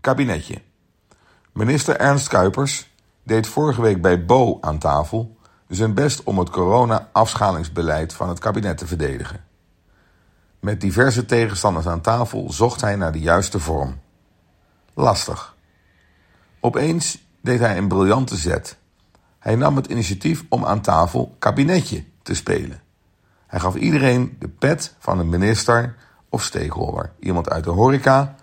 Kabinetje. Minister Ernst Kuipers deed vorige week bij Bo aan tafel zijn best om het corona-afschalingsbeleid van het kabinet te verdedigen. Met diverse tegenstanders aan tafel zocht hij naar de juiste vorm. Lastig. Opeens deed hij een briljante zet. Hij nam het initiatief om aan tafel kabinetje te spelen. Hij gaf iedereen de pet van een minister of stakeholder. Iemand uit de horeca,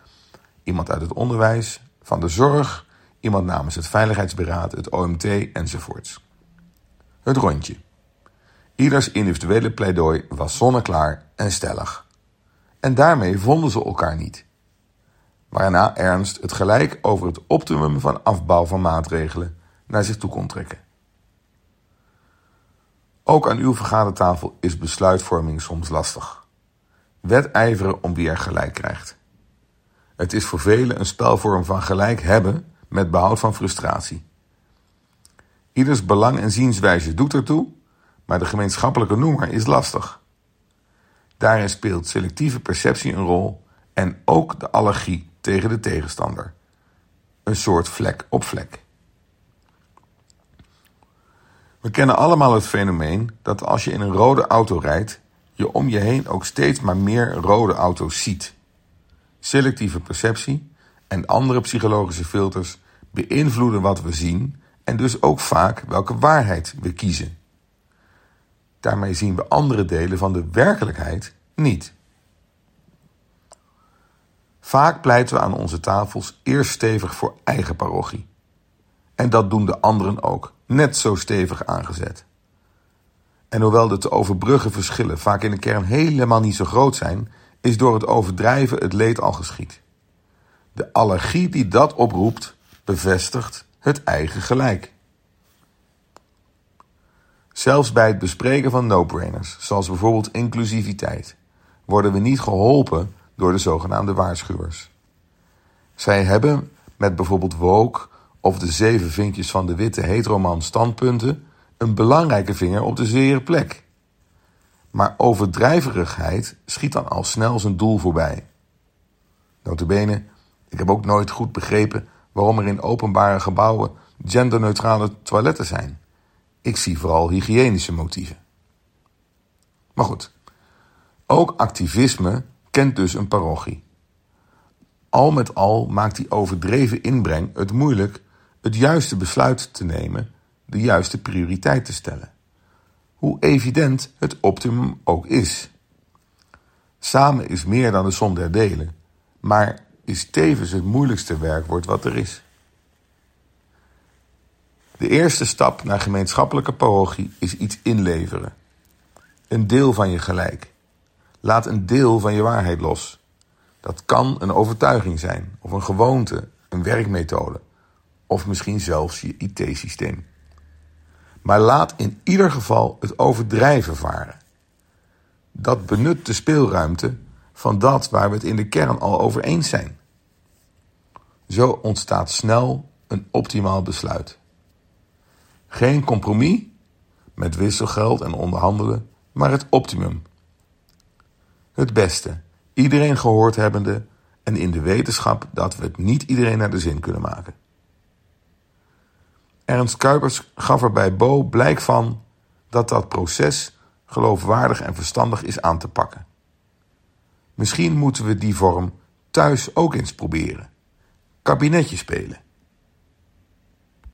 iemand uit het onderwijs, van de zorg, iemand namens het Veiligheidsberaad, het OMT enzovoorts. Het rondje. Ieders individuele pleidooi was zonneklaar en stellig. En daarmee vonden ze elkaar niet. Waarna Ernst het gelijk over het optimum van afbouw van maatregelen naar zich toe kon trekken. Ook aan uw vergadertafel is besluitvorming soms lastig. Wedijveren om wie er gelijk krijgt. Het is voor velen een spelvorm van gelijk hebben met behoud van frustratie. Ieders belang en zienswijze doet ertoe, maar de gemeenschappelijke noemer is lastig. Daarin speelt selectieve perceptie een rol en ook de allergie tegen de tegenstander. Een soort vlek op vlek. We kennen allemaal het fenomeen dat als je in een rode auto rijdt, je om je heen ook steeds maar meer rode auto's ziet. Selectieve perceptie en andere psychologische filters beïnvloeden wat we zien en dus ook vaak welke waarheid we kiezen. Daarmee zien we andere delen van de werkelijkheid niet. Vaak pleiten we aan onze tafels eerst stevig voor eigen parochie. En dat doen de anderen ook, net zo stevig aangezet. En hoewel de te overbruggen verschillen vaak in de kern helemaal niet zo groot zijn, is door het overdrijven het leed al geschied. De allergie die dat oproept, bevestigt het eigen gelijk. Zelfs bij het bespreken van no-brainers, zoals bijvoorbeeld inclusiviteit, worden we niet geholpen door de zogenaamde waarschuwers. Zij hebben met bijvoorbeeld woke of de zeven vinkjes van de witte heteroman standpunten een belangrijke vinger op de zere plek. Maar overdrijverigheid schiet dan al snel zijn doel voorbij. Notabene, ik heb ook nooit goed begrepen waarom er in openbare gebouwen genderneutrale toiletten zijn. Ik zie vooral hygiënische motieven. Maar goed, ook activisme kent dus een parochie. Al met al maakt die overdreven inbreng het moeilijk het juiste besluit te nemen, de juiste prioriteit te stellen. Hoe evident het optimum ook is. Samen is meer dan de som der delen, maar is tevens het moeilijkste werkwoord wat er is. De eerste stap naar gemeenschappelijke parochie is iets inleveren. Een deel van je gelijk. Laat een deel van je waarheid los. Dat kan een overtuiging zijn, of een gewoonte, een werkmethode, of misschien zelfs je IT-systeem. Maar laat in ieder geval het overdrijven varen. Dat benut de speelruimte van dat waar we het in de kern al over eens zijn. Zo ontstaat snel een optimaal besluit. Geen compromis met wisselgeld en onderhandelen, maar het optimum. Het beste, iedereen gehoord hebbende en in de wetenschap dat we het niet iedereen naar de zin kunnen maken. Ernst Kuipers gaf er bij Bo blijk van dat dat proces geloofwaardig en verstandig is aan te pakken. Misschien moeten we die vorm thuis ook eens proberen. Kabinetje spelen.